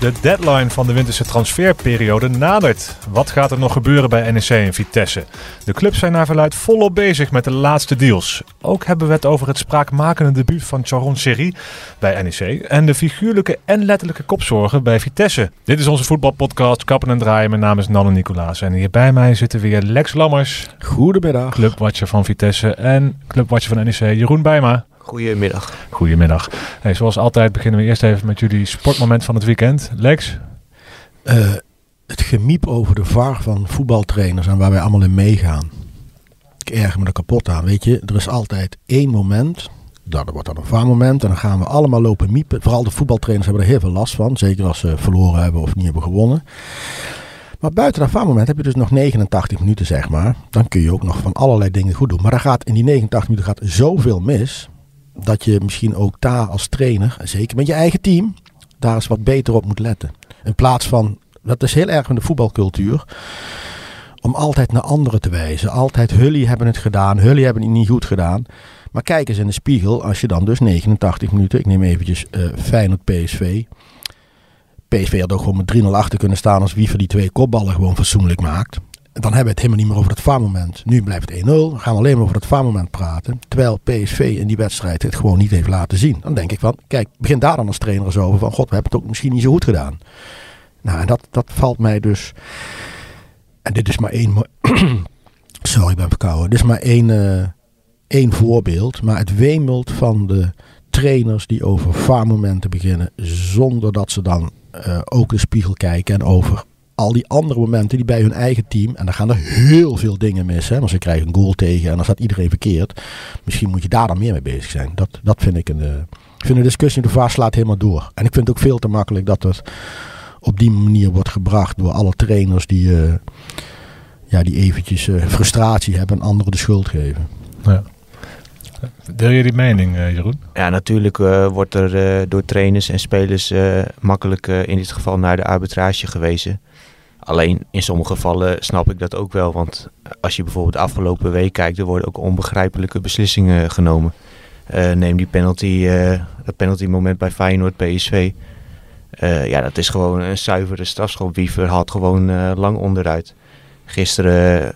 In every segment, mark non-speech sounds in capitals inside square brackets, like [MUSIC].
De deadline van de winterse transferperiode nadert. Wat gaat er nog gebeuren bij NEC en Vitesse? De clubs zijn naar verluid volop bezig met de laatste deals. Ook hebben we het over het spraakmakende debuut van Charon Seri bij NEC en de figuurlijke en letterlijke kopzorgen bij Vitesse. Dit is onze voetbalpodcast Kappen en Draaien. Mijn naam is Nanne Nicolaas en hier bij mij zitten weer Lex Lammers, Goedemiddag. clubwatcher van Vitesse en clubwatcher van NEC Jeroen Bijma. Goedemiddag. Goedemiddag. Hey, zoals altijd beginnen we eerst even met jullie sportmoment van het weekend. Lex? Eh, het gemiep over de VAR van voetbaltrainers en waar wij allemaal in meegaan. Ik erger me er kapot aan. Weet je, er is altijd één moment. Dat wordt dan een VAR-moment. En dan gaan we allemaal lopen miepen. Vooral de voetbaltrainers hebben er heel veel last van. Zeker als ze verloren hebben of niet hebben gewonnen. Maar buiten dat VAR-moment heb je dus nog 89 minuten, zeg maar. Dan kun je ook nog van allerlei dingen goed doen. Maar er gaat in die 89 minuten gaat zoveel mis. Dat je misschien ook daar als trainer, zeker met je eigen team, daar eens wat beter op moet letten. In plaats van, dat is heel erg in de voetbalcultuur, om altijd naar anderen te wijzen. Altijd, jullie hebben het gedaan, jullie hebben het niet goed gedaan. Maar kijk eens in de spiegel, als je dan dus 89 minuten, ik neem eventjes eh Feyenoord PSV. PSV had ook gewoon met 3-0 achter kunnen staan als Wiever die twee kopballen gewoon fatsoenlijk maakt. Dan hebben we het helemaal niet meer over het vaarmoment. Nu blijft het 1-0. Dan gaan we alleen maar over het vaarmoment praten. Terwijl PSV in die wedstrijd het gewoon niet heeft laten zien. Dan denk ik van, kijk, begin daar dan als trainer eens over. Van, god, we hebben het ook misschien niet zo goed gedaan. Nou, en dat, dat valt mij dus... En dit is maar één... [CLEARS THROAT] Sorry, ik ben verkouden. Dit is maar één, eh, één voorbeeld. Maar het wemelt van de trainers die over vaarmomenten beginnen. Zonder dat ze dan eh, ook de spiegel kijken. En over al die andere momenten die bij hun eigen team. En dan gaan er heel veel dingen mis. Hè? Want ze krijgen een goal tegen en dan staat iedereen verkeerd. Misschien moet je daar dan meer mee bezig zijn. Dat, dat vind ik een. eh, ik vind de discussie in de VAR slaat helemaal door. En ik vind het ook veel te makkelijk dat het op die manier wordt gebracht door alle trainers die, eh, ja, die eventjes eh, frustratie hebben en anderen de schuld geven. Ja. Deel je die mening, eh, Jeroen? Ja, natuurlijk eh, wordt er eh, door trainers en spelers eh, makkelijk eh, in dit geval naar de arbitrage gewezen. Alleen in sommige gevallen snap ik dat ook wel. Want als je bijvoorbeeld de afgelopen week kijkt, er worden ook onbegrijpelijke beslissingen genomen. Eh, neem die penalty, eh dat penalty moment bij Feyenoord PSV. Eh, ja, dat is gewoon een zuivere strafschop. Wiever had gewoon lang onderuit. Gisteren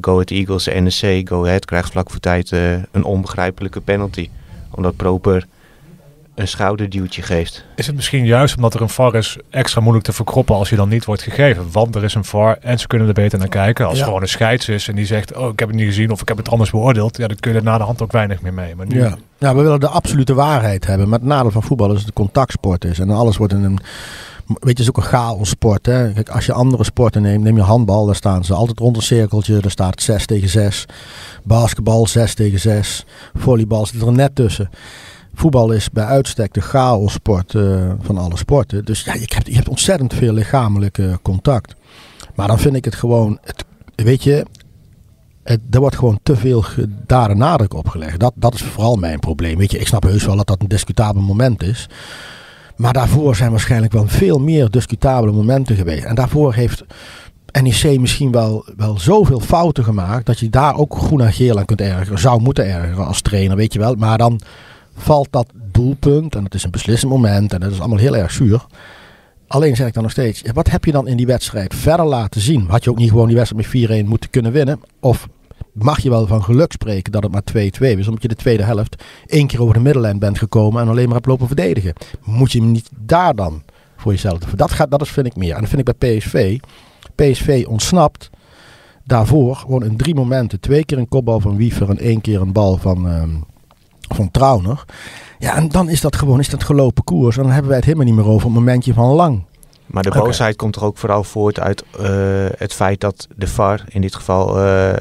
Go Ahead Eagles NEC. Go Ahead krijgt vlak voor tijd een onbegrijpelijke penalty. Omdat Proper een schouderduwtje geeft. Is het misschien juist omdat er een VAR is extra moeilijk te verkroppen als je dan niet wordt gegeven? Want er is een VAR en ze kunnen er beter naar kijken. Als Ja. gewoon een scheids is en die zegt, oh ik heb het niet gezien of ik heb het anders beoordeeld. Ja, dan kun je er na de hand ook weinig meer mee. Maar nu, Ja. ja, we willen de absolute waarheid hebben. Maar het nadeel van voetbal is dat het een contactsport is. En alles wordt in een. Weet je, het is ook een chaossport. Hè? Kijk, als je andere sporten neemt, neem je handbal, daar staan ze altijd rond een cirkeltje. Daar staat 6 tegen 6. Basketbal 6 tegen 6. Volleybal zit er net tussen. Voetbal is bij uitstek de chaossport eh, van alle sporten. Dus ja, je hebt, je hebt ontzettend veel lichamelijk eh, contact. Maar dan vind ik het gewoon, het, weet je, het, er wordt gewoon te veel daar nadruk op gelegd. Dat, dat is vooral mijn probleem. Weet je, ik snap heus wel dat dat een discutabel moment is. Maar daarvoor zijn waarschijnlijk wel veel meer discutabele momenten geweest. En daarvoor heeft NEC misschien wel, wel zoveel fouten gemaakt. dat je daar ook groen en geel aan kunt ergeren. Zou moeten ergeren als trainer, weet je wel. Maar dan valt dat doelpunt. En het is een beslissend moment. En dat is allemaal heel erg zuur. Alleen zeg ik dan nog steeds, wat heb je dan in die wedstrijd verder laten zien? Had je ook niet gewoon die wedstrijd met 4-1 moeten kunnen winnen? Of mag je wel van geluk spreken dat het maar 2-2 is, omdat je de tweede helft één keer over de middellijn bent gekomen en alleen maar hebt lopen verdedigen? Moet je hem niet daar dan voor jezelf Dat, gaat, dat is, vind ik meer. En dat vind ik bij PSV. PSV ontsnapt daarvoor gewoon in drie momenten. Twee keer een kopbal van Wiever en één keer een bal van, ehm van Trauner. Ja, en dan is dat gewoon is dat gelopen koers. En dan hebben wij het helemaal niet meer over een momentje van lang. Maar de boosheid komt er ook vooral voort uit eh, het feit dat de VAR in dit geval eh,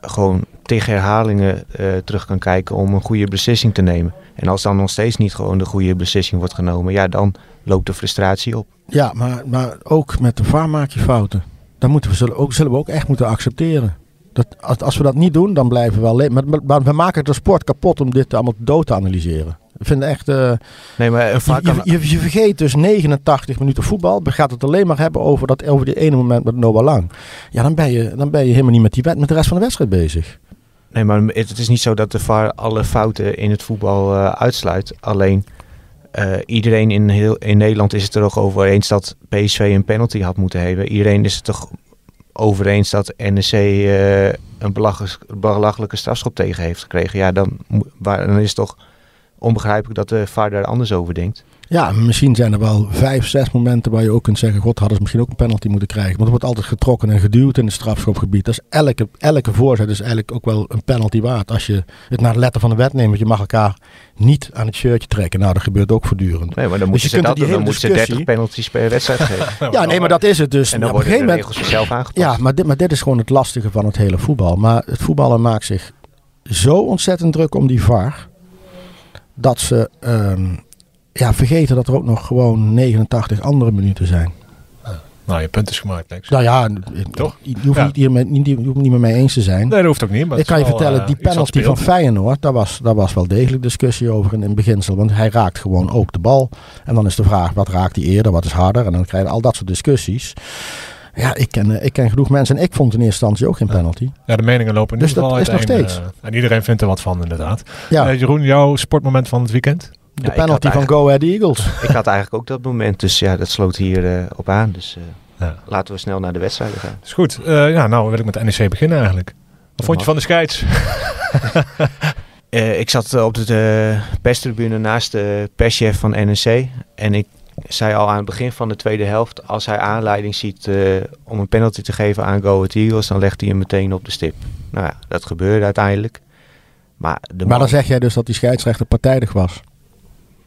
gewoon tegen herhalingen eh, terug kan kijken om een goede beslissing te nemen. En als dan nog steeds niet gewoon de goede beslissing wordt genomen, ja, dan loopt de frustratie op. Ja, maar, maar ook met de VAR maak je fouten. Dat moeten we, zullen, ook, zullen we ook echt moeten accepteren. Dat, als, we dat niet doen, dan blijven we alleen. Maar, we maken de sport kapot om dit allemaal dood te analyseren. Ik vind echt. eh, Nee, maar een VAR je, je, vergeet dus 89 minuten voetbal. Je gaat het alleen maar hebben over dat over die ene moment met Noah Lang. Ja, dan ben je, dan ben je helemaal niet met, die, met de rest van de wedstrijd bezig. Nee, maar het is niet zo dat de VAR alle fouten in het voetbal eh, uitsluit. Alleen eh, iedereen in, heel, in Nederland is het er toch over eens dat PSV een penalty had moeten hebben. Iedereen is het toch over dat NEC eh, een belachelijk- belachelijke strafschop tegen heeft gekregen. Ja, dan, dan is het toch onbegrijpelijk dat de VAR daar anders over denkt. Ja, misschien zijn er wel vijf, zes momenten waar je ook kunt zeggen... God, hadden ze misschien ook een penalty moeten krijgen. Want er wordt altijd getrokken en geduwd in het strafschopgebied. Dus elke, elke voorzet is eigenlijk ook wel een penalty waard. Als je het naar de letter van de wet neemt. Want je mag elkaar niet aan het shirtje trekken. Nou, dat gebeurt ook voortdurend. Nee, maar dan Dus moeten je ze dat. Dan moeten ze 30 discussie- penalties per wedstrijd geven. [LAUGHS] Ja, nee, maar dat is het dus. En dan op een worden de gegeven moment... regels zelf aangepast. Ja, maar dit, maar dit is gewoon het lastige van het hele voetbal. Maar het voetballen maakt zich zo ontzettend druk om die VAR. Dat ze ehm, ja, vergeten dat er ook nog gewoon 89 andere minuten zijn. Nou, je punt is gemaakt, Lex. Nou ja, Toch? je hoeft, Ja. niet, hiermee- niet, je hoeft het niet met mij eens te zijn. Nee, dat hoeft ook niet. Maar ik kan je vertellen, eh, die penalty van. Feyenoord, daar was, daar was wel degelijk discussie over in, in beginsel. Want hij raakt gewoon ook de bal. En dan is de vraag, wat raakt hij eerder, wat is harder? En dan krijg je al dat soort discussies. Ja, ik ken, eh, ik ken genoeg mensen en ik vond in eerste instantie ook geen penalty. Ja, de meningen lopen in Dus ieder geval dat is nog steeds. eh, en iedereen vindt er wat van, inderdaad. Ja, Jeroen, jouw sportmoment van het weekend? De penalty van Go Ahead Eagles. [LAUGHS] Ik had eigenlijk ook dat moment, dus ja, dat sloot hier eh, op aan. Dus eh, Ja. laten we snel naar de wedstrijden gaan. Is goed. Eh, ja, nou wil ik met de NEC beginnen eigenlijk. Wat vond je van de scheids? [LAUGHS] [LAUGHS] Eh, ik zat op de eh, perstribune naast de perschef van NEC. En ik zei al aan het begin van de tweede helft... als hij aanleiding ziet eh, om een penalty te geven aan Go Ahead Eagles... dan legt hij hem meteen op de stip. Nou ja, dat gebeurde uiteindelijk. Maar, de Maar man- dan zeg jij dus dat die scheidsrechter partijdig was.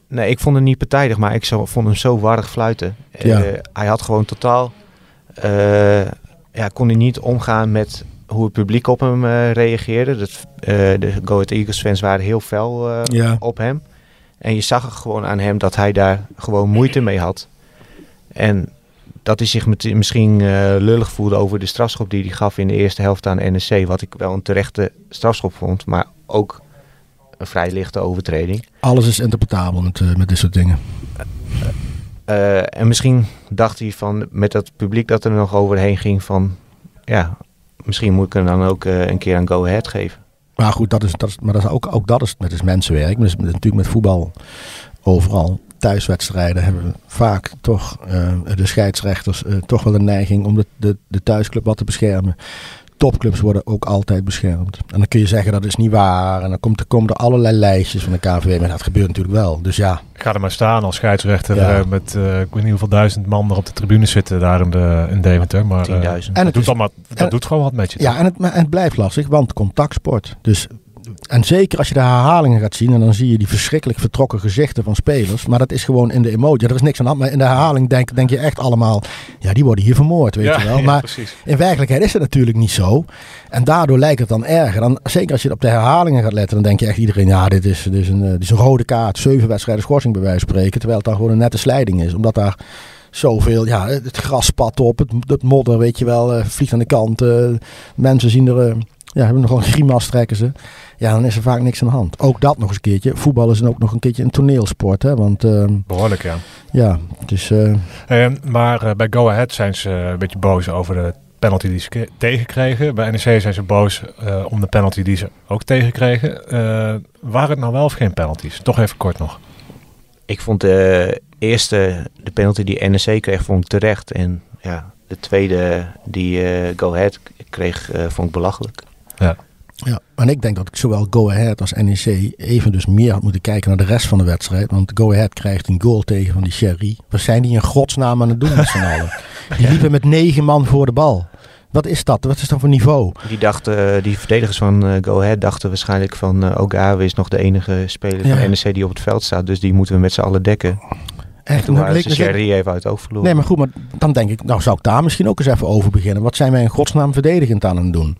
Nee, ik vond hem niet partijdig, maar ik zo, vond hem zo warrig fluiten. Ja. Eh, hij had gewoon totaal... eh, ja, kon hij niet omgaan met hoe het publiek op hem eh, reageerde. Dat, de Go Ahead Eagles fans waren heel fel Ja. op hem. En je zag er gewoon aan hem dat hij daar gewoon moeite mee had. En dat hij zich met, misschien lullig voelde over de strafschop die hij gaf in de eerste helft aan NEC. Wat ik wel een terechte strafschop vond, maar ook een vrij lichte overtreding. Alles is interpretabel met, eh, met dit soort dingen. Eh, en misschien dacht hij van met dat publiek dat er nog overheen ging van ja, misschien moet ik hem dan ook eh, een keer aan Go Ahead geven. Maar goed, dat is, dat is, maar dat is ook, ook dat is, dat is mensenwerk. Is natuurlijk met voetbal overal. Thuiswedstrijden hebben we vaak toch eh, de scheidsrechters eh, toch wel een neiging om de, de, de thuisclub wat te beschermen. Topclubs worden ook altijd beschermd. En dan kun je zeggen dat is niet waar. En dan komt, er komen er allerlei lijstjes van de KVB. Maar dat gebeurt natuurlijk wel. Dus ja, Ga er maar staan als scheidsrechter Ja. eh, met eh, ik weet niet hoeveel duizend man er op de tribune zitten daar in, de, in Deventer. Maar, eh, 10.000. En het dat doet, is- allemaal, dat en- doet gewoon wat met je. Ja, en het, maar- en het blijft lastig, want contactsport. Dus, en zeker als je de herhalingen gaat zien, en dan zie je die verschrikkelijk vertrokken gezichten van spelers. Maar dat is gewoon in de emotie. Er is niks aan de hand. Maar in de herhaling denk, denk je echt allemaal, ja, die worden hier vermoord, weet ja, je wel. ja, Maar precies. in werkelijkheid is het natuurlijk niet zo. En daardoor lijkt het dan erger. Dan, zeker als je op de herhalingen gaat letten, dan denk je echt iedereen, ja, dit is, dit is, een, eh, dit is een rode kaart. Zeven wedstrijden schorsing bij wijze van spreken. Terwijl het dan gewoon een nette slijding is. Omdat daar zoveel, ja, het gras spat op, het, het modder, weet je wel, eh, vliegt aan de kant. eh, mensen zien er, ja, hebben nog een grimas trekken ze. Ja, dan is er vaak niks aan de hand. Ook dat nog eens een keertje. Voetbal is dan ook nog een keertje een toneelsport, hè. Want, ehm, Behoorlijk, ja. ja, het is... eh, Eh, maar eh, bij Go Ahead zijn ze een beetje boos over de penalty die ze tegenkregen. Bij NEC zijn ze boos eh, om de penalty die ze ook tegenkregen. Eh waren het nou wel of geen penalties? Toch even kort nog. Ik vond de eerste, de penalty die NEC kreeg, vond ik terecht. En ja, de tweede die eh, Go Ahead kreeg, vond ik belachelijk. Ja, en ik denk dat ik zowel Go Ahead als NEC even dus meer had moeten kijken naar de rest van de wedstrijd. Want Go Ahead krijgt een goal tegen van die Sherry. Wat zijn die in godsnaam aan het doen met z'n allen? [LAUGHS] Die liepen met negen man voor de bal. Wat is dat? Wat is dat voor niveau? Die, dachten, eh, die verdedigers van eh, Go Ahead dachten waarschijnlijk van eh Ogawa is nog de enige speler Ja. van NEC die op het veld staat. Dus die moeten we met z'n allen dekken. En Echt, toen dan waren ze Sherry even uit het oog verloren. Nee, maar goed, maar dan denk ik, nou zou ik daar misschien ook eens even over beginnen. Wat zijn wij in godsnaam verdedigend aan het doen?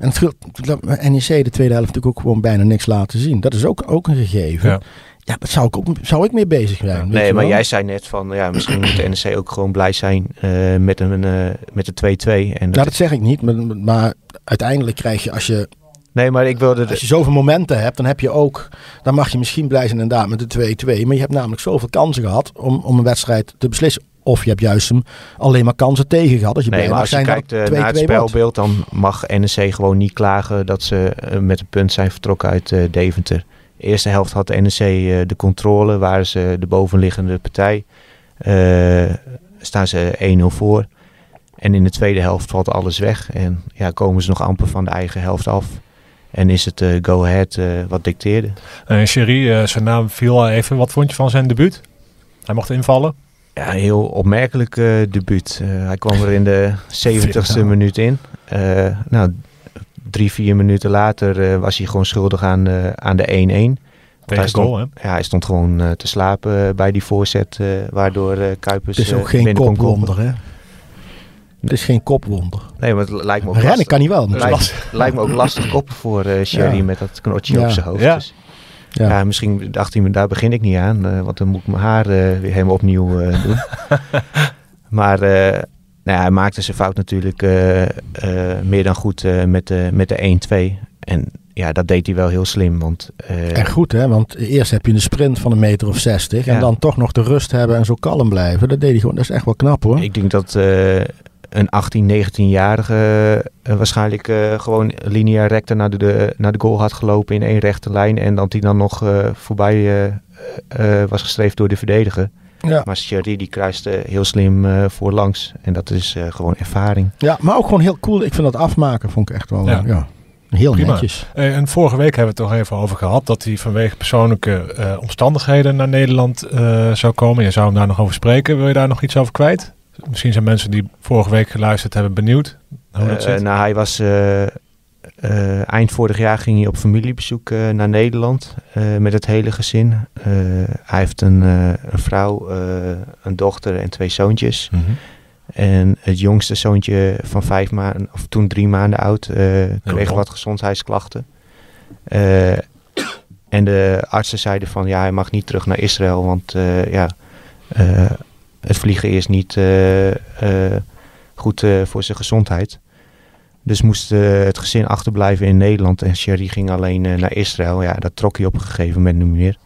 En het scheelt- NEC de tweede helft natuurlijk ook gewoon bijna niks laten zien. Dat is ook, ook een gegeven. Ja. Ja, dat zou ik ook zou ik mee bezig zijn. Nee, maar wel? jij zei net van ja, misschien moet de NEC ook gewoon blij zijn eh, met een eh, met de 2-2. En dat Nou, dat zeg ik niet, maar, maar uiteindelijk krijg je als je Nee, maar ik wilde... De, Als je zoveel momenten hebt, dan heb je ook. Dan mag je misschien blij zijn inderdaad met de 2-2. Maar je hebt namelijk zoveel kansen gehad om, om een wedstrijd te beslissen. Of je hebt juist hem alleen maar kansen tegen gehad. Als je nee, maar mag als je zijn kijkt eh, het 2-2 naar het spelbeeld, dan mag NEC gewoon niet klagen dat ze eh, met een punt zijn vertrokken uit eh, Deventer. eerste helft had de NEC de controle, waren ze de bovenliggende partij. Eh, staan ze 1-0 voor. En in de tweede helft valt alles weg. En ja, komen ze nog amper van de eigen helft af. En is het eh, go-ahead eh, wat dicteerde. En Sherry, zijn naam viel al even. Wat vond je van zijn debuut? Hij mocht invallen. Ja, een heel opmerkelijk eh, debuut. Eh, hij kwam er in de 70ste nou. minuut in. Eh, nou, drie, vier minuten later was hij gewoon schuldig aan, aan de 1-1. Tegen stond- goal, hè? Ja, hij stond gewoon te slapen bij die voorzet, waardoor Kuipers Het is ook geen kopwonder, hè? Het is geen kopwonder. Nee, maar het lijkt me ook Rennen lastig, kan hij wel. natuurlijk. lijkt, lijkt me ook lastig koppen voor Sherry Ja. met dat knotje Ja. op zijn hoofd. Ja. Dus, ja. Ja. misschien dacht hij, me, daar begin ik niet aan, eh, want dan moet ik mijn haar eh, weer helemaal opnieuw eh, [LAUGHS] doen. maar nou ja, hij maakte zijn fout natuurlijk meer dan goed met, de, met de 1-2. En ja, dat deed hij wel heel slim, want... En goed, hè? Want eerst heb je een sprint van een meter of 60. En Ja. dan toch nog de rust hebben en zo kalm blijven. Dat deed hij gewoon. Dat is echt wel knap hoor. Ik denk dat een 18, 19-jarige eh, waarschijnlijk eh, gewoon lineair recte naar de, de, naar de goal had gelopen in één rechte lijn. En dat hij dan nog eh, voorbij eh, eh, was gestreefd door de verdediger. Ja. Maar Sherry die kruiste heel slim eh, voorlangs. En dat is eh, gewoon ervaring. ja, maar ook gewoon heel cool. Ik vind dat afmaken vond ik echt wel Ja. ja. heel Prima. netjes. Eh, En vorige week hebben we het toch even over gehad dat hij vanwege persoonlijke eh, omstandigheden naar Nederland eh, zou komen. Je zou hem daar nog over spreken. Wil je daar nog iets over kwijt? Misschien zijn mensen die vorige week geluisterd hebben benieuwd hoe dat Eh, zit. nou, hij was eh, eh, eind vorig jaar ging hij op familiebezoek naar Nederland met het hele gezin. Hij heeft een, een vrouw, een dochter en twee zoontjes. Mhm. En het jongste zoontje van vijf maanden, of toen drie maanden oud, kreeg wat gezondheidsklachten. En de artsen zeiden van ja, hij mag niet terug naar Israël, want ja, het vliegen is niet eh, eh, goed eh, voor zijn gezondheid. Dus moest het gezin achterblijven in Nederland en Sherry ging alleen naar Israël. Ja, dat trok hij op een gegeven moment niet meer.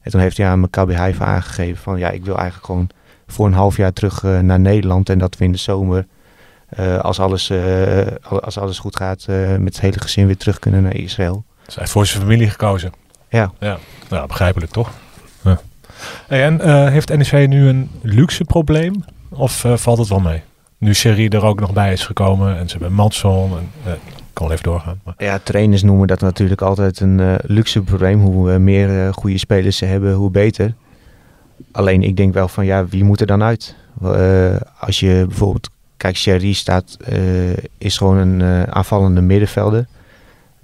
En toen heeft hij aan Maccabi Haifa aangegeven van ja, ik wil eigenlijk gewoon voor een half jaar terug naar Nederland. En dat we in de zomer, als, alles, als alles goed gaat, met het hele gezin weer terug kunnen naar Israël. Dus hij heeft voor zijn familie gekozen. Ja. Ja, nou, begrijpelijk toch? En eh, heeft NEC nu een luxe probleem? Of eh, valt het wel mee? Nu Sherry er ook nog bij is gekomen en ze hebben Matson. En, eh, kan wel even doorgaan. Maar, Ja, trainers noemen dat natuurlijk altijd een luxe probleem. Hoe meer eh, goede spelers ze hebben, hoe beter. Alleen ik denk wel van ja, wie moet er dan uit? Als je bijvoorbeeld, kijk, Sherry staat, is gewoon een aanvallende middenvelder.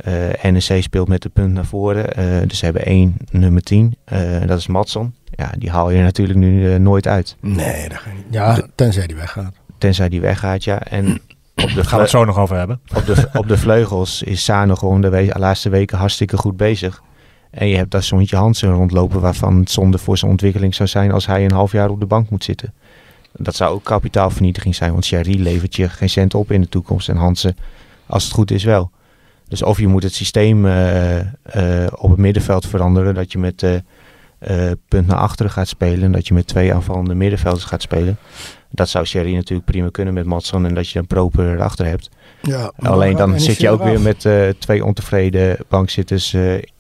Eh NEC speelt met de punt naar voren. eh, dus ze hebben één nummer 10. eh, dat is Matson. Ja, die haal je natuurlijk nu nooit uit. Nee, dat ga je niet. Ja, tenzij die weggaat. Tenzij die weggaat, ja. En op de, daar gaan we het zo nog over hebben. op de, op de vleugels is Sano gewoon de we- laatste weken hartstikke goed bezig. En je hebt daar Sontje Hansen rondlopen waarvan het zonde voor zijn ontwikkeling zou zijn als hij een half jaar op de bank moet zitten. Dat zou ook kapitaalvernietiging zijn, want Sherry levert je geen cent op in de toekomst en Hansen, als het goed is, wel. Dus of je moet het systeem eh, eh, op het middenveld veranderen, dat je met eh, punt naar achteren gaat spelen en dat je met twee aanvallende middenvelders gaat spelen. Dat zou Sherry natuurlijk prima kunnen met Matson en dat je dan proper erachter hebt. Ja, Alleen dan zit je ook weer met twee ontevreden bankzitters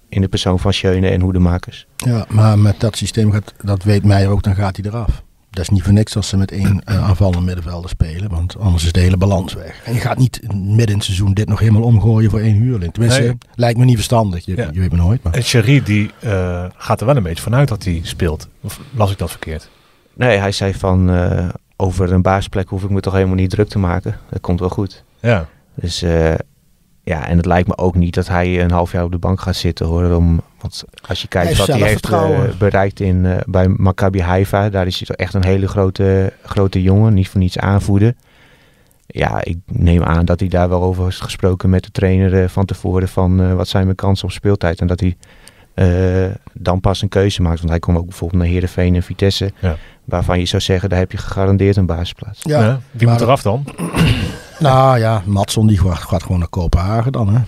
in de persoon van Schöne en Hoedemakers. Ja, maar met dat systeem gaat, dat weet Meijer ook, dan gaat hij eraf. Dat is niet voor niks als ze met één eh, aanvallende middenvelder spelen, want anders is de hele balans weg. En je gaat niet midden in het seizoen dit nog helemaal omgooien voor één huurling. Tenminste, Nee. lijkt me niet verstandig. Je, Ja. je weet me nooit. Maar. En Sherry die eh, gaat er wel een beetje vanuit dat hij speelt. Of las ik dat verkeerd? Nee, hij zei van eh, over een baasplek hoef ik me toch helemaal niet druk te maken. Dat komt wel goed. Ja. Dus eh, ja, en het lijkt me ook niet dat hij een half jaar op de bank gaat zitten hoor. Om, want als je kijkt wat hij heeft eh, bereikt in, eh, bij Maccabi Haifa, daar is hij toch echt een hele grote, grote jongen, niet voor niets aanvoerder. Ja, ik neem aan dat hij daar wel over heeft gesproken met de trainer eh, van tevoren van wat zijn mijn kansen op speeltijd. En dat hij eh, dan pas een keuze maakt. Want hij kon ook bijvoorbeeld naar Heerenveen en Vitesse, Ja. waarvan je zou zeggen, daar heb je gegarandeerd een basisplaats. Ja, Ja, wie maar- moet eraf dan? Nou ja, Matson die gaat, gaat gewoon naar Kopenhagen dan. Hè?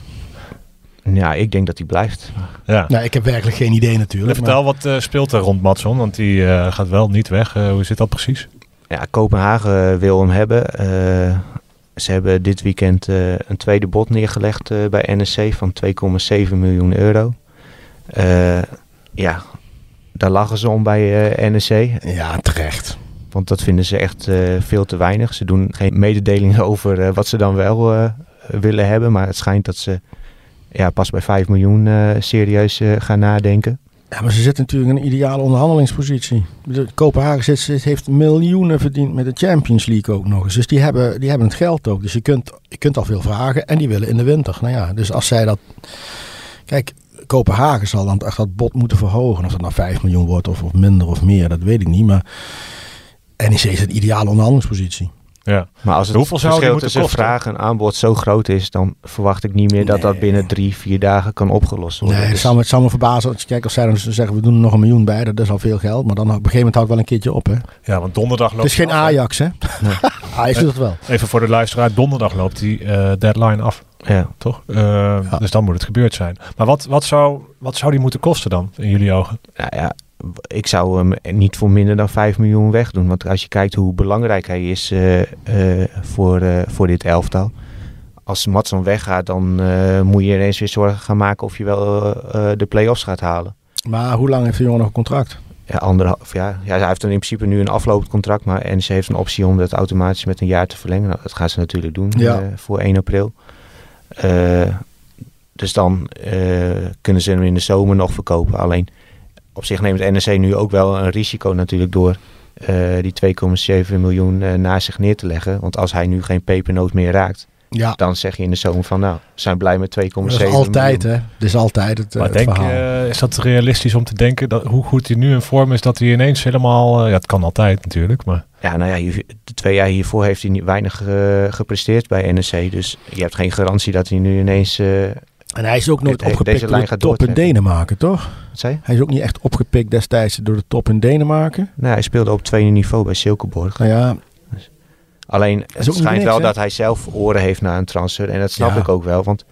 Ja, ik denk dat hij blijft. Ja. Nou, ik heb werkelijk geen idee natuurlijk. maar- Vertel, wat eh, speelt er rond Matson? Want die eh, gaat wel niet weg. Eh, hoe zit dat precies? Ja, Kopenhagen wil hem hebben. Eh, ze hebben dit weekend eh, een tweede bod neergelegd eh, bij NSC van 2,7 miljoen euro. Eh, ja, daar lachen ze om bij eh, NEC. Ja, terecht. Want dat vinden ze echt eh, veel te weinig. Ze doen geen mededelingen [LAUGHS] over eh, wat ze dan wel eh, willen hebben. Maar het schijnt dat ze ja, pas bij 5 miljoen serieus gaan nadenken. Ja, maar ze zitten natuurlijk in een ideale onderhandelingspositie. De Kopenhagen zit- heeft miljoenen verdiend met de Champions League ook nog eens. Dus die hebben, die hebben het geld ook. Dus je kunt, je kunt al veel vragen en die willen in de winter. Nou ja, dus als zij dat... Kijk, Kopenhagen zal dan echt dat bod moeten verhogen. Of dat nou 5 miljoen wordt of, of minder of meer, dat weet ik niet. Maar NEC is een ideale onderhandelingspositie. Ja. Maar als het Hoeveel verschil tussen kosten? vraag en aanbod zo groot is, dan verwacht ik niet meer dat dat Nee. binnen drie, vier dagen kan opgelost worden. Nee, het Dus- zou me, het zou me verbazen als, kijk, als zij dan zeggen we doen er nog een miljoen bij. Dat is al veel geld. Maar dan op een gegeven moment houdt het wel een keertje op. Hè? ja, want donderdag loopt Het is geen af? Ajax hè. Ajax [LAUGHS] doet het wel. Even voor de luisteraar, donderdag loopt die eh, deadline af, ja. toch? Eh, Dus dan moet het gebeurd zijn. Maar wat, wat, zou, wat zou die moeten kosten dan, in jullie ogen? Nou ja, ik zou hem niet voor minder dan 5 miljoen wegdoen. Want als je kijkt hoe belangrijk hij is eh, eh, voor, eh, voor dit elftal. Als Matson weggaat, dan moet je ineens weer zorgen gaan maken of je wel de play-offs gaat halen. Maar hoe lang heeft de jongen nog een contract? Ja, anderhalf jaar. Ja, hij heeft dan in principe nu een aflopend contract. Maar NEC heeft een optie om dat automatisch met een jaar te verlengen. Nou, dat gaan ze natuurlijk doen Ja. voor 1 april. Dus dan kunnen ze hem in de zomer nog verkopen. Alleen op zich neemt NEC nu ook wel een risico natuurlijk door eh, die 2,7 miljoen eh, naast zich neer te leggen. Want als hij nu geen pepernoot meer raakt, Ja, dan zeg je in de zomer van nou, we zijn blij met 2,7 dat miljoen. is altijd hè. Dat is altijd het, eh, maar het denk, verhaal. is dat realistisch om te denken dat hoe goed hij nu in vorm is, dat hij ineens helemaal... ja, het kan altijd natuurlijk, maar... Ja, nou ja, hier- de twee jaar hiervoor heeft hij niet weinig gepresteerd bij NEC. Dus je hebt geen garantie dat hij nu ineens... eh, en hij is ook nooit deze opgepikt lijn door de top in. Denemarken, toch? wat zei je? Hij is ook niet echt opgepikt destijds door de top in Denemarken. Nou, hij speelde op tweede niveau bij Silkeborg. Nou ja, Alleen het schijnt niks, wel hè? dat hij zelf oren heeft naar een transfer. En dat snap Ja. ik ook wel. Want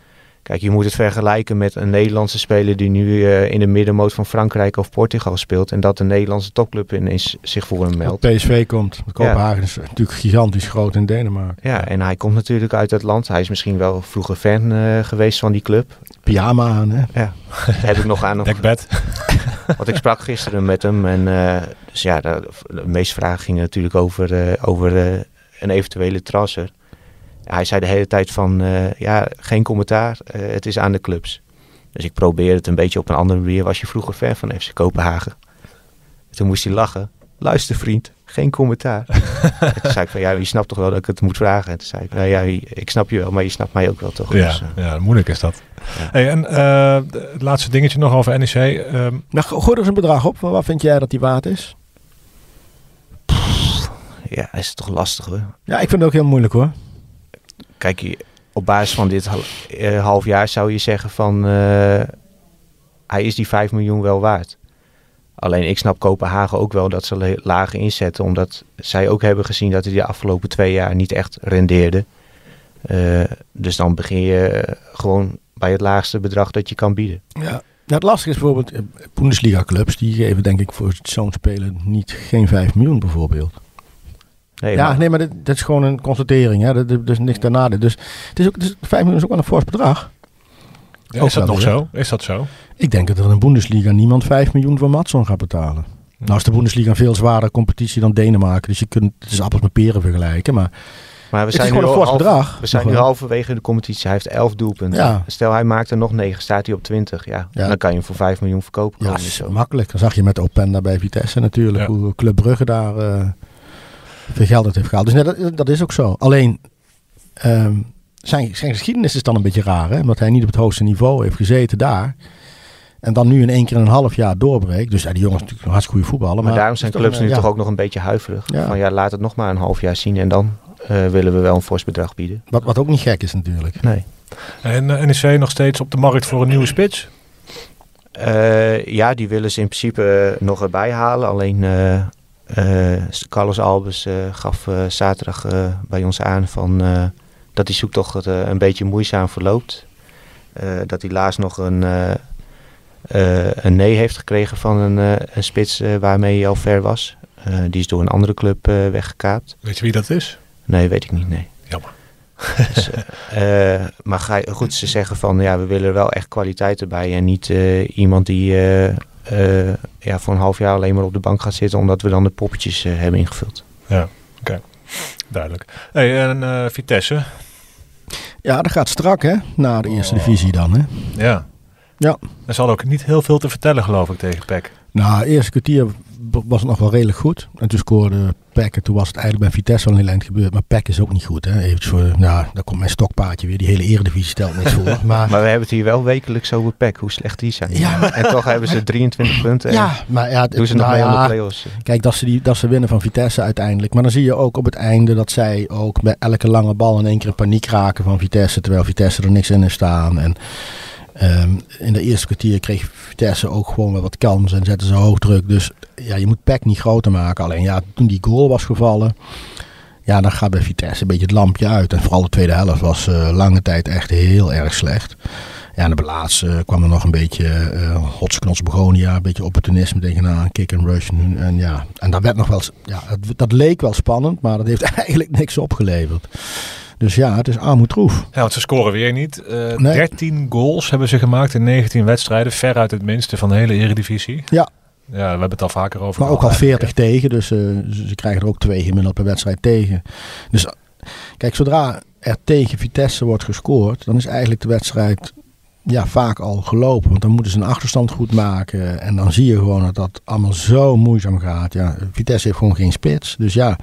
kijk, je moet het vergelijken met een Nederlandse speler die nu eh, in de middenmoot van Frankrijk of Portugal speelt. En dat de Nederlandse topclub ineens zich voor hem meldt. PSV komt. Kopenhagen is natuurlijk gigantisch groot in Denemarken. Ja, en hij komt natuurlijk uit het land. Hij is misschien wel vroeger fan eh, geweest van die club. Pyjama aan, hè? Ja, [LAUGHS] heb ik nog aan. Nog, Dekbed. [LAUGHS] want ik sprak gisteren met hem. En eh, dus ja, de, de meeste vragen gingen natuurlijk over, eh, over eh, een eventuele transfer. Hij zei de hele tijd van, eh, ja, geen commentaar. eh, het is aan de clubs. Dus ik probeerde het een beetje op een andere manier. Was je vroeger fan van FC Kopenhagen? Toen moest hij lachen. Luister vriend, geen commentaar. En [LAUGHS] toen zei ik van, ja, je snapt toch wel dat ik het moet vragen? En toen zei ik, nou ja, ik snap je wel, maar je snapt mij ook wel toch? Ja, Dus, eh, ja, moeilijk is dat. Ja. Hey, en eh, het laatste dingetje nog over NEC. ehm, Maar go- gooi er eens een bedrag op. Maar wat vind jij dat die waard is? ja, is het toch lastig hoor. Ja, ik vind het ook heel moeilijk hoor. Kijk, op basis van dit eh, half jaar zou je zeggen van... eh, hij is die 5 miljoen wel waard. Alleen ik snap Kopenhagen ook wel dat ze lager inzetten. Omdat zij ook hebben gezien dat hij de afgelopen twee jaar niet echt rendeerde. Eh, dus dan begin je gewoon bij het laagste bedrag dat je kan bieden. Ja. Het lastige is bijvoorbeeld, Bundesliga clubs, die geven denk ik voor zo'n speler niet, geen 5 miljoen bijvoorbeeld. Nee, ja, maar- nee, maar dit, dit is gewoon een constatering. Hè. Dat, dat, dat is niks daarna. Dus het is ook, is, 5 miljoen is ook wel een fors bedrag. ja, is dat nog zo? Is dat zo? Ik denk dat er in de Bundesliga niemand 5 miljoen voor Matson gaat betalen. Nou is de Bundesliga een veel zwaardere competitie dan Denemarken. Dus je kunt, het is appels met peren vergelijken. Maar maar we het is zijn, nu, gewoon een fors bedrag. we zijn nu halverwege de competitie. Hij heeft 11 doelpunten. Ja. Stel hij maakt er nog 9, staat hij op 20. Ja, Ja. Dan kan je hem voor 5 miljoen verkopen. Ja, is makkelijk. Dan zag je met Openda bij Vitesse natuurlijk. Ja. Hoe Club Brugge daar eh, veel geld uit heeft gehaald. Dus nee, dat, dat is ook zo. Alleen ehm, zijn, zijn geschiedenis is dan een beetje raar. Hè? Omdat hij niet op het hoogste niveau heeft gezeten daar. En dan nu in één keer een half jaar doorbreekt. Dus ja, die jongens natuurlijk een hartstikke goede voetballer. Maar, daarom zijn clubs een, nu ja. toch ook nog een beetje huiverig. Ja. Van ja, laat het nog maar een half jaar zien en dan eh, willen we wel een fors bedrag bieden. Wat, wat ook niet gek is natuurlijk. Nee. En eh, NEC nog steeds op de markt voor een nieuwe spits? Eh, ja, die willen ze in principe nog erbij halen. Alleen Carlos Albers eh, gaf eh, zaterdag eh, bij ons aan van, eh, dat die zoektocht eh, een beetje moeizaam verloopt. Eh, dat hij laatst nog een, eh, eh, een nee heeft gekregen van een, eh, een spits eh, waarmee hij al ver was. Eh, die is door een andere club eh, weggekaapt. Weet je wie dat is? Nee, weet ik niet, nee. Jammer. [LAUGHS] Dus, eh, eh, maar ga goed, ze zeggen van ja, we willen er wel echt kwaliteit erbij. En niet eh, iemand die eh, eh, ja, voor een half jaar alleen maar op de bank gaat zitten. Omdat we dan de poppetjes eh, hebben ingevuld. Duidelijk. Hey, en eh, Vitesse? Ja, dat gaat strak hè, naar de eerste Oh. divisie dan hè. Ja. Ja. Er zal ook niet heel veel te vertellen, geloof ik, tegen PEC. Nou, het eerste kwartier was het nog wel redelijk goed. En toen scoorde Peck. En toen was het eigenlijk bij Vitesse al een heel eind gebeurd. Maar Peck is ook niet goed. Hè. Heeft voor, nou, daar komt mijn stokpaardje weer. Die hele eredivisie stelt niks voor. [LAUGHS] Maar, Maar we hebben het hier wel wekelijks over PEC, hoe slecht die zijn. Ja. En toch hebben ze 23 [LAUGHS] punten. En ja, maar ja, doen ze nog nou mee aan ja, de play-offs. Kijk, dat ze, die, dat ze winnen van Vitesse uiteindelijk. Maar dan zie je ook op het einde dat zij ook bij elke lange bal in één keer in paniek raken van Vitesse. Terwijl Vitesse er niks in heeft staan. En ehm, in de eerste kwartier kreeg Vitesse ook gewoon wat kans en zetten ze hoog druk. Dus ja, je moet Peck niet groter maken. Alleen ja, toen die goal was gevallen. Ja, dan gaat bij Vitesse een beetje het lampje uit. En vooral de tweede helft was eh, lange tijd echt heel erg slecht. Ja, en de laatste eh, kwam er nog een beetje eh hotsknots begonia, een beetje opportunisme tegenaan, kick and rush. En, en ja, en dat werd nog wel, ja, dat leek wel spannend, maar dat heeft [LAUGHS] eigenlijk niks opgeleverd. Dus ja, het is armoedroef. Ja, want ze scoren weer niet. Eh Nee. 13 goals hebben ze gemaakt in 19 wedstrijden. Veruit het minste van de hele eredivisie. Ja. Ja, we hebben het al vaker over Maar ook al 40 eigenlijk, tegen, dus eh, ze, krijgen er ook twee gemiddeld per wedstrijd tegen. Dus eh, kijk, zodra er tegen Vitesse wordt gescoord, dan is eigenlijk de wedstrijd ja, vaak al gelopen. Want dan moeten ze een achterstand goed maken. En dan zie je gewoon dat dat allemaal zo moeizaam gaat. Ja, Vitesse heeft gewoon geen spits. Dus ja,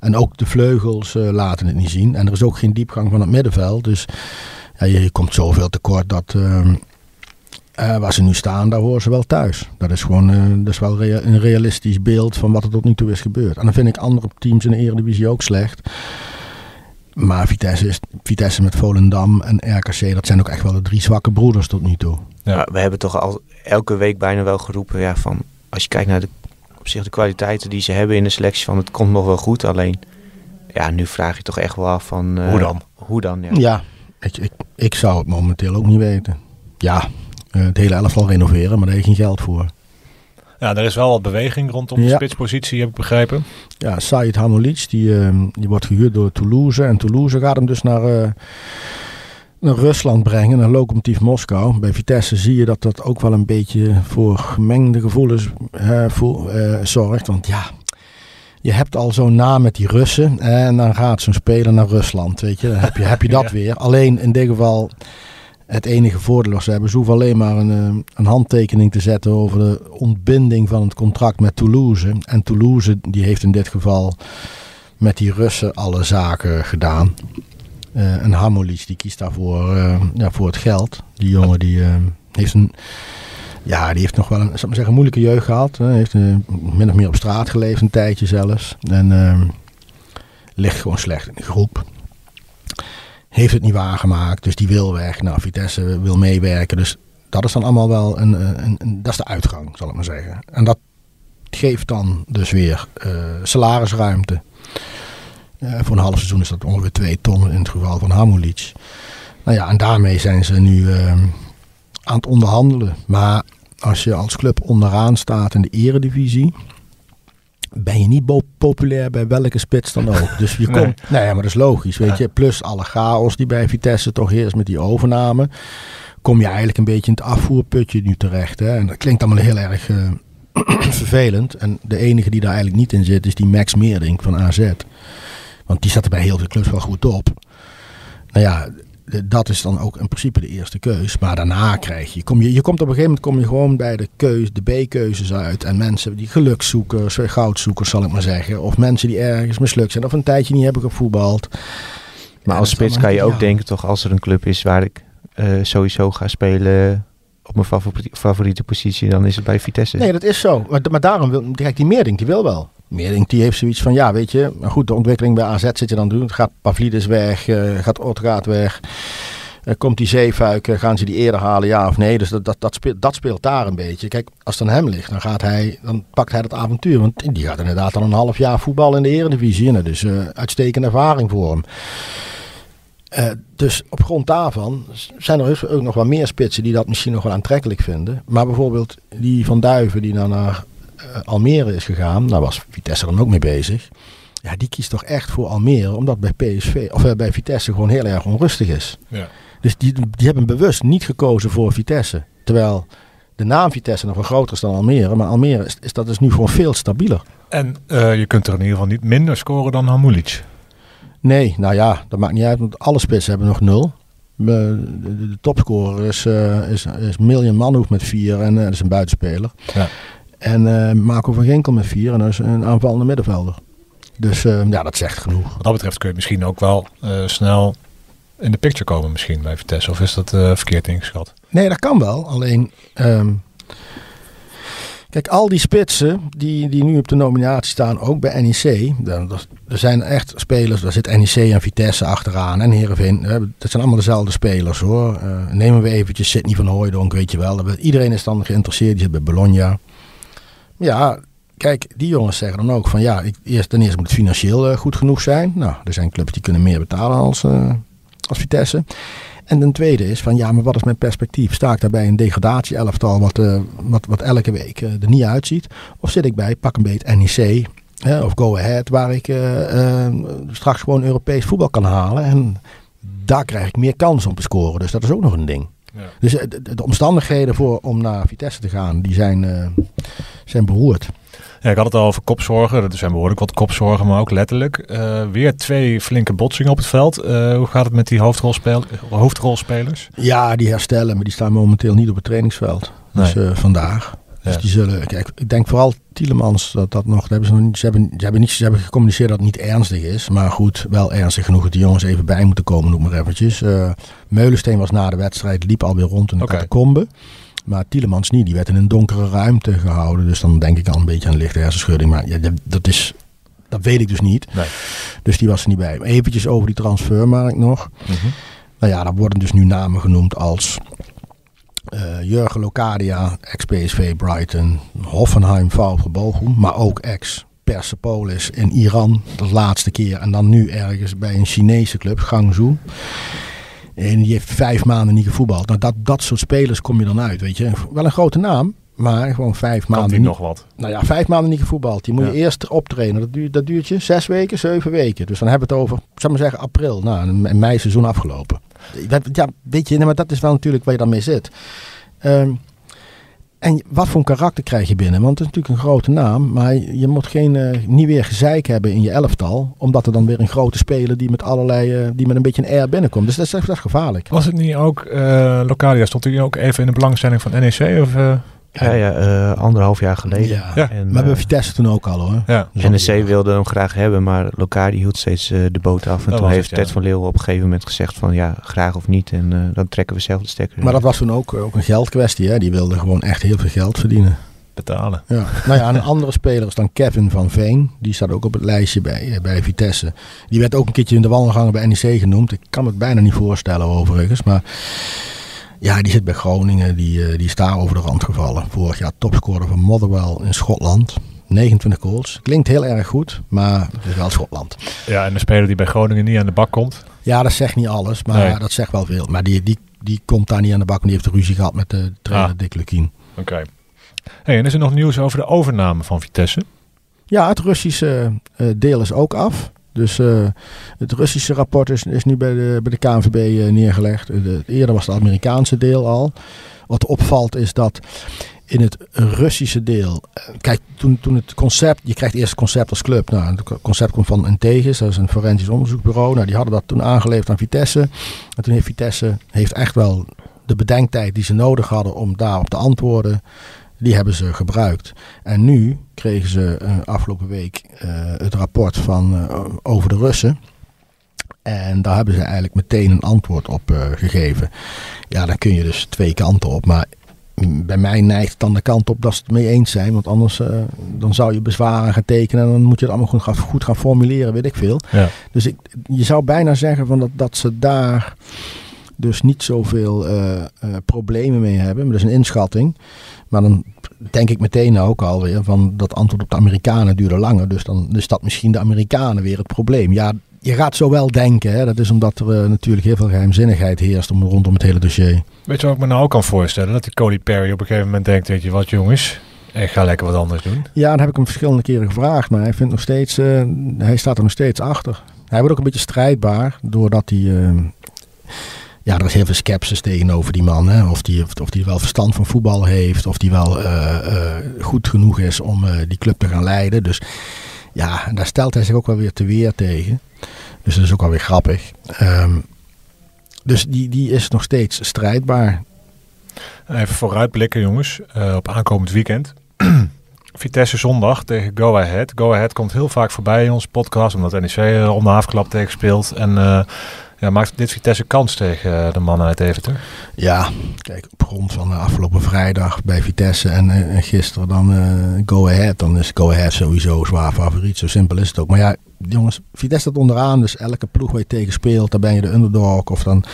en ook de vleugels eh, laten het niet zien. En er is ook geen diepgang van het middenveld. Dus ja, je, je komt zoveel tekort dat... ehm, eh, waar ze nu staan, daar horen ze wel thuis. Dat is gewoon eh, dat is wel rea- een realistisch beeld van wat er tot nu toe is gebeurd. En dan vind ik andere teams in de Eredivisie ook slecht. Maar Vitesse, is, Vitesse met Volendam en RKC, dat zijn ook echt wel de drie zwakke broeders tot nu toe. Ja. We hebben toch al elke week bijna wel geroepen ja, van als je kijkt naar de, op zich de kwaliteiten die ze hebben in de selectie van het komt nog wel goed. Alleen ja, nu vraag je toch echt wel af van eh, Hoe dan? Hoe dan, ja. Ja, ik, ik, ik zou het momenteel ook niet weten. Ja, eh, het hele elftal renoveren, maar daar heb je geen geld voor. Ja, er is wel wat beweging rondom de Ja. spitspositie, heb ik begrepen. Ja, Said Hanulic, die, eh, die wordt gehuurd door Toulouse. En Toulouse gaat hem dus naar, eh, naar Rusland brengen, naar Lokomotiv Moskou. Bij Vitesse zie je dat dat ook wel een beetje voor gemengde gevoelens eh, voel- eh, zorgt. Want ja, je hebt al zo'n naam met die Russen. En dan gaat zo'n speler naar Rusland, weet je. Dan heb je, heb je [LAUGHS] dat Ja. weer. Alleen in dit geval... Het enige voordeel was, ze hebben ze hoeven alleen maar een, eh, een handtekening te zetten over de ontbinding van het contract met Toulouse. En Toulouse die heeft in dit geval met die Russen alle zaken gedaan. Eh en Hamolis die kiest daarvoor eh, ja, voor het geld. Die jongen die eh, heeft een, ja, die heeft nog wel een, zal ik maar zeggen, moeilijke jeugd gehad. Hij heeft min of meer op straat geleefd een tijdje zelfs. En eh, ligt gewoon slecht in de groep heeft het niet waargemaakt, dus die wil weg. Nou, Vitesse wil meewerken, dus dat is dan allemaal wel een, een, een- dat is de uitgang, zal ik maar zeggen. En dat geeft dan dus weer salarisruimte. Eh, voor een half seizoen is dat ongeveer 2 ton in het geval van Hamulic. Nou ja, en daarmee zijn ze nu eh, aan het onderhandelen. Maar als je als club onderaan staat in de eredivisie, ben je niet populair bij welke spits dan ook. Dus je [LAUGHS] Nee. komt, nee, maar dat is logisch, weet Ja. je. Plus alle chaos die bij Vitesse toch heerst met die overname, kom je eigenlijk een beetje in het afvoerputje nu terecht. Hè? En dat klinkt allemaal heel erg eh, [CLEARS THROAT] vervelend. En de enige die daar eigenlijk niet in zit, is die Max Meerdink van AZ. Want die zat er bij heel veel clubs wel goed op. Nou ja, dat is dan ook in principe de eerste keus. Maar daarna krijg je, kom je, je komt op een gegeven moment kom je gewoon bij de keus, de B-keuzes uit. En mensen die gelukszoekers, eh, goudzoekers zal ik maar zeggen. Of mensen die ergens mislukt zijn of een tijdje niet hebben gevoetbald. Maar als spits kan je ook ja. denken toch als er een club is waar ik eh, sowieso ga spelen op mijn favori- favoriete positie, dan is het bij Vitesse. Nee, dat is zo. Maar, maar daarom wil kijk, die Meerdink, die wil wel. Die heeft zoiets van, ja, weet je, maar goed, de ontwikkeling bij AZ zit je dan doen. Gaat Pavlidis weg, eh, gaat Otgaard weg. Eh, komt die Zeefuik, eh, gaan ze die eerder halen, ja of nee? Dus dat, dat, dat, speelt, dat speelt daar een beetje. Kijk, als het aan hem ligt, dan, gaat hij, dan pakt hij dat avontuur. Want die gaat inderdaad dan een half jaar voetbal in de eredivisie. Is eh, uitstekende ervaring voor hem. Dus op grond daarvan zijn er dus ook nog wel meer spitsen die dat misschien nog wel aantrekkelijk vinden. Maar bijvoorbeeld die van Duiven die dan naar Almere is gegaan, daar was Vitesse dan ook mee bezig. Ja, die kiest toch echt voor Almere, omdat bij PSV of eh, bij Vitesse gewoon heel erg onrustig is. Ja. Dus die, die hebben bewust niet gekozen voor Vitesse. Terwijl de naam Vitesse nog wel groter is dan Almere. Maar Almere is, is dat dus nu gewoon veel stabieler. En eh, je kunt er in ieder geval niet minder scoren dan Hamulic. Nee, nou ja, dat maakt niet uit, want alle spitsen hebben nog nul. Eh, De, topscorer is, eh is, is Million Manhoef met vier en eh, dat is een buitenspeler. Ja. En eh, Marco van Ginkel met vier en dat is een aanvallende middenvelder. Dus eh, ja, dat zegt genoeg. Wat dat betreft kun je misschien ook wel eh, snel in de picture komen misschien bij Vitesse. Of is dat verkeerd ingeschat? Nee, dat kan wel. Alleen, ehm, kijk, al die spitsen die, die nu op de nominatie staan, ook bij NEC. Er zijn echt spelers, daar zit NEC en Vitesse achteraan en Heerenveen. Dat zijn allemaal dezelfde spelers hoor. Eh, nemen we eventjes Sidney van Hooijdonk, weet je wel. Iedereen is dan geïnteresseerd, die zit bij Bologna. Ja, kijk, die jongens zeggen dan ook van ja, ik, eerst, ten eerste moet het financieel eh, goed genoeg zijn. Nou, er zijn clubs die kunnen meer betalen als, eh, als Vitesse. En ten tweede is van ja, maar wat is mijn perspectief? Sta ik daarbij een degradatie-elftal wat, eh, wat, wat elke week er niet uitziet? Of zit ik bij pak een beet NEC hè, of Go Ahead waar ik straks gewoon Europees voetbal kan halen? En daar krijg ik meer kans om te scoren. Dus dat is ook nog een ding. Ja. Dus de, de omstandigheden voor, om naar Vitesse te gaan, die zijn, zijn beroerd. Ja, ik had het al over kopzorgen. Er zijn behoorlijk wat kopzorgen, maar ook letterlijk. Eh, weer twee flinke botsingen op het veld. Eh, hoe gaat het met die hoofdrolspel hoofdrolspelers? Ja, die herstellen, maar die staan momenteel niet op het trainingsveld. Dus Nee. eh, vandaag. Dus Ja. die zullen, kijk, ik denk vooral Tielemans dat dat nog, dat hebben ze nog niet, ze hebben, ze hebben niet, ze hebben gecommuniceerd dat het niet ernstig is. Maar goed, wel ernstig genoeg dat die jongens even bij moeten komen, noem maar eventjes. Meulensteen was na de wedstrijd, liep alweer rond in de catacombe. Maar Tielemans niet, die werd in een donkere ruimte gehouden. Dus dan denk ik al een beetje aan lichte hersenschudding. Maar ja, dat- is, dat weet ik dus niet. Nee. Dus die was er niet bij. Eventjes over die transfermarkt nog. Mhm. Nou ja, daar worden dus nu namen genoemd als eh, Jurgen Locadia, ex-PSV Brighton, Hoffenheim, VfB Bochum, maar ook ex-Persepolis in Iran, de laatste keer. En dan nu ergens bij een Chinese club, Guangzhou. En die heeft vijf maanden niet gevoetbald. Nou, dat, dat soort spelers kom je dan uit, weet je. Wel een grote naam, maar gewoon vijf Kan maanden niet. nog wat? Nou ja, vijf maanden niet gevoetbald. Die moet je eerst optrainen. Dat duurt, dat duurt je zes weken, zeven weken. Dus dan hebben we het over, ik zou maar zeggen, april. Nou, een mei seizoen afgelopen. Dat, ja, weet je, maar dat is wel natuurlijk waar je dan mee zit. Ehm, en wat voor een karakter krijg je binnen? Want het is natuurlijk een grote naam. Maar je moet geen, eh, niet weer gezeik hebben in je elftal. Omdat er dan weer een grote speler die met allerlei, eh, die met een beetje een air binnenkomt. Dus dat is, dat gevaarlijk. Was het niet ook, eh Locadia stond hij ook even in de belangstelling van NEC? Of? Ja, ja eh, anderhalf jaar geleden. Ja. Ja. En, Maar bij eh, Vitesse toen ook al hoor. ja. Dus NEC wilde hem graag hebben, maar Locadia hield steeds eh, de boot af. En Dat toen heeft het, ja. Ted van Leeuwen op een gegeven moment gezegd van ja, graag of niet. En eh, dan trekken we zelf de stekker. Maar dat was toen ook, ook een geldkwestie. Hè? Die wilde gewoon echt heel veel geld verdienen. betalen. Ja. nou ja, een andere speler is dan Kevin van Veen. Die staat ook op het lijstje bij, bij Vitesse. Die werd ook een keertje in de wandelgangen bij NEC genoemd. Ik kan me het bijna niet voorstellen overigens. Maar ja, die zit bij Groningen. Die, eh, die is daar over de rand gevallen. Vorig jaar topscorer van Motherwell in Schotland. 29 goals. Klinkt heel erg goed, maar het is wel Schotland. Ja, en een speler die bij Groningen niet aan de bak komt. Ja, dat zegt niet alles, maar Nee. dat zegt wel veel. Maar die, die, die komt daar niet aan de bak. want Die heeft ruzie gehad met de trainer Ah. Dick Lukien. Oké. Hey, en is er nog nieuws over de overname van Vitesse? Ja, het Russische eh, deel is ook af. Dus eh, het Russische rapport is, nu bij de, bij de KNVB eh, neergelegd. Eh, de- eerder was het Amerikaanse deel al. Wat opvalt is dat in het Russische deel... kijk, toen, toen het concept... Je krijgt eerst het concept als club. Nou, het concept komt van Entegis. Dat is een forensisch onderzoeksbureau. Nou, die hadden dat toen aangeleverd aan Vitesse. En toen heeft Vitesse heeft echt wel de bedenktijd die ze nodig hadden om daarop te antwoorden... Die hebben ze gebruikt. En nu kregen ze eh, afgelopen week eh, het rapport van, eh, over de Russen. En daar hebben ze eigenlijk meteen een antwoord op gegeven. Ja, dan kun je dus twee kanten op. Maar bij mij neigt het dan de kant op dat ze het mee eens zijn. Want anders dan zou je bezwaren gaan tekenen. En dan moet je het allemaal goed gaan, goed gaan formuleren, weet ik veel. Ja. Dus ik, je zou bijna zeggen van dat, dat ze daar dus niet zoveel eh, problemen mee hebben. Maar dat is een inschatting. Maar dan denk ik meteen ook alweer van dat antwoord op de Amerikanen duurde langer. Dus dan is dat misschien de Amerikanen weer het probleem. Ja, je gaat zo wel denken. Hè? Dat is omdat er eh, natuurlijk heel veel geheimzinnigheid heerst om, rondom het hele dossier. Weet je wat ik me nou ook kan voorstellen? Dat die Cody Perry op een gegeven moment denkt, weet je wat jongens, Ik ga lekker wat anders doen. Ja, dat heb ik hem verschillende keren gevraagd, maar hij vindt nog steeds, hij staat er nog steeds achter. Hij wordt ook een beetje strijdbaar, doordat hij, ja, er is heel veel sceptisch tegenover die man. Hè? Of die, of die wel verstand van voetbal heeft, of die wel eh, eh, goed genoeg is om eh, die club te gaan leiden. Dus ja, daar stelt hij zich ook wel weer te weer tegen. Dus dat is ook wel weer grappig. Ehm, dus die, die is nog steeds strijdbaar. Even vooruitblikken, jongens, op aankomend weekend. [CLEARS THROAT] Vitesse zondag tegen Go Ahead. Go Ahead komt heel vaak voorbij in onze podcast, omdat NEC om de tegen speelt. En ja, maakt dit Vitesse kans tegen eh, de mannen uit Deventer? Ja, kijk, op grond van de afgelopen vrijdag bij Vitesse en, eh, en gisteren dan eh, Go Ahead. Dan is Go Ahead sowieso zwaar favoriet. Zo simpel is het ook. Maar ja, jongens, Vitesse staat onderaan. Dus elke ploeg waar je tegen speelt, dan ben je de underdog. Of dan,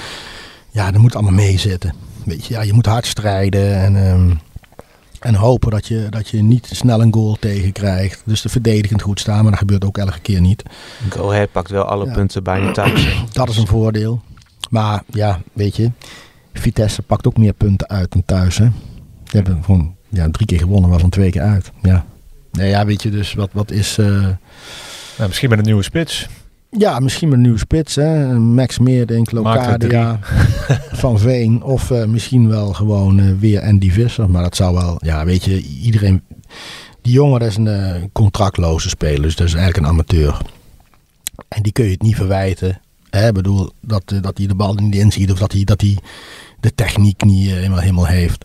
ja, dan moet allemaal meezitten. Weet je, ja, je moet hard strijden en, ehm, en hopen dat je, dat je niet snel een goal tegenkrijgt. Dus de verdedigend goed staan, maar dat gebeurt ook elke keer niet. Go Ahead pakt wel alle Ja. punten bijna thuis. [CLEARS THROAT] Dat is een voordeel. Maar ja, weet je, Vitesse pakt ook meer punten uit dan thuis. Hè? Ze hebben gewoon ja, drie keer gewonnen, waarvan twee keer uit. Ja, nee, ja weet je, dus wat, wat is... eh, Nou, misschien met een nieuwe spits. Ja, misschien met een nieuwe spits. Hè? Max Meerdink, er Locadia, [LAUGHS] Van Veen. Of eh, misschien wel gewoon eh, weer Andy Visser. Maar dat zou wel... Ja, weet je, iedereen... Die jongen is een eh, contractloze speler. Dus dat is eigenlijk een amateur. En die kun je het niet verwijten. Hè? Ik bedoel, dat, dat hij de bal niet inziet. Of dat hij, dat hij de techniek niet helemaal, helemaal heeft.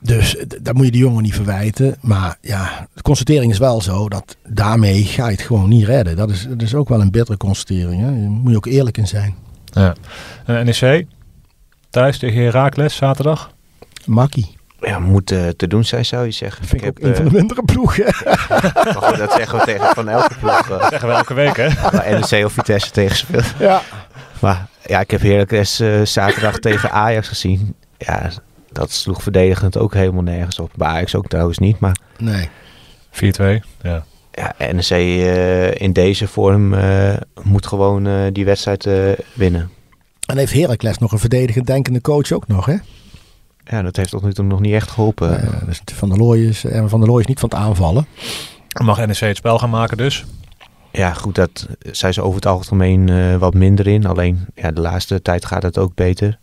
Dus eh, dat moet je die jongen niet verwijten. Maar ja, de constatering is wel zo dat daarmee ga je het gewoon niet redden. Dat is, dat is ook wel een bittere constatering. Hè? Daar moet je ook eerlijk in zijn. Ja. En NEC, thuis tegen Heracles zaterdag. Makkie. Ja, moet eh, te doen zijn, zou je zeggen. Vind ik, ook heb, een van de mindere ploegen. [LAUGHS] eh, dat zeggen we tegen van elke ploeg. eh, Zeggen we elke week, hè? waar NEC of Vitesse tegen speelt. ja. Maar ja, ik heb Heracles eh zaterdag tegen Ajax gezien. Ja, dat sloeg verdedigend ook helemaal nergens op. Bij Ajax ook trouwens niet. Maar 4-2. Nee. Ja. ja, NEC eh, in deze vorm eh, moet gewoon eh, die wedstrijd eh, winnen. En heeft Heracles nog een verdedigend denkende coach ook nog, hè? Ja, dat heeft tot nu toe nog niet echt geholpen. Dus van der Looy is, en van der Looy is niet van het aanvallen. Mag NEC het spel gaan maken dus? Ja, goed, dat zijn ze over het algemeen eh, wat minder in. Alleen ja, de laatste tijd gaat het ook beter.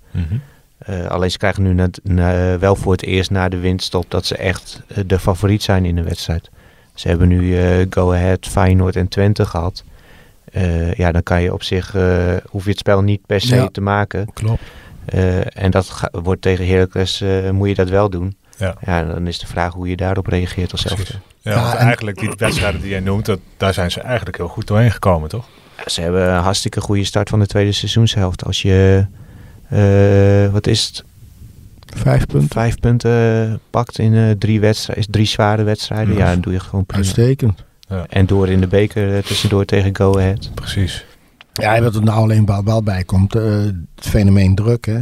Eh, alleen ze krijgen nu net, na- wel voor het eerst na de winststop dat ze echt eh, de favoriet zijn in de wedstrijd. Ze hebben nu eh, Go Ahead, Feyenoord en Twente gehad. Eh, ja, dan kan je op zich, eh, hoef je het spel niet per se Ja. te maken. Klopt. Eh, en dat ga- wordt tegen Heracles, eh, moet je dat wel doen. Ja. Ja, dan is de vraag hoe je daarop reageert als elftal. Ja, Ja, want en- eigenlijk die wedstrijden die jij noemt, dat, daar zijn ze eigenlijk heel goed doorheen gekomen, toch? Ze hebben een hartstikke goede start van de tweede seizoenshelft. Als je, eh, wat is het, Vijf punten. vijf punten pakt in eh, drie, wedstrijden, drie zware wedstrijden, Ja. ja, dan doe je gewoon prima. Uitstekend. En door in de beker eh, tussendoor tegen Go Ahead. Precies. Ja, wat er nou alleen wel, bij komt, eh, het fenomeen druk, hè?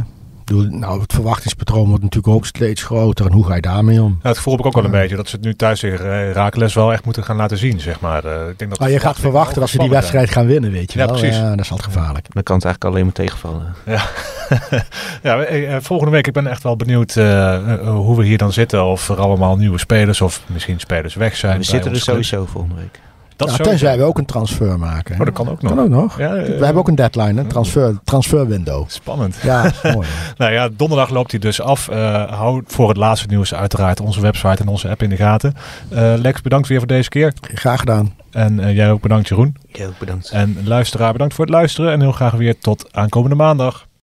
Bedoel, nou, het verwachtingspatroon wordt natuurlijk ook steeds groter. En hoe ga je daarmee om? Nou, het gevoel heb ik ook wel een Ja. beetje dat ze het nu thuis tegen Raakles wel echt moeten gaan laten zien, zeg maar. Eh, ik denk dat Maar je gaat verwachten dat ze die wedstrijd gaan winnen, weet je Ja, wel. precies. Ja, dat is altijd gevaarlijk. Dan kan het eigenlijk alleen maar tegenvallen. [LAUGHS] ja, eh, eh, volgende week, ik ben echt wel benieuwd eh, eh, hoe we hier dan zitten. Of er allemaal nieuwe spelers of misschien spelers weg zijn. we zitten er sowieso volgende week. Dat Ja, sowieso. tenzij we ook een transfer maken. hè. Oh, dat kan ook nog. Kan ook nog. Ja, eh, we hebben ook een deadline, een transfer, transfer window. Spannend. Ja, [LAUGHS] mooi. Nou ja, donderdag loopt hij dus af. Eh, hou voor het laatste nieuws uiteraard onze website en onze app in de gaten. Eh, Lex, bedankt weer voor deze keer. Graag gedaan. En eh, jij ook bedankt, Jeroen. Ja, ook bedankt. En luisteraar, bedankt voor het luisteren. En heel graag weer tot aankomende maandag.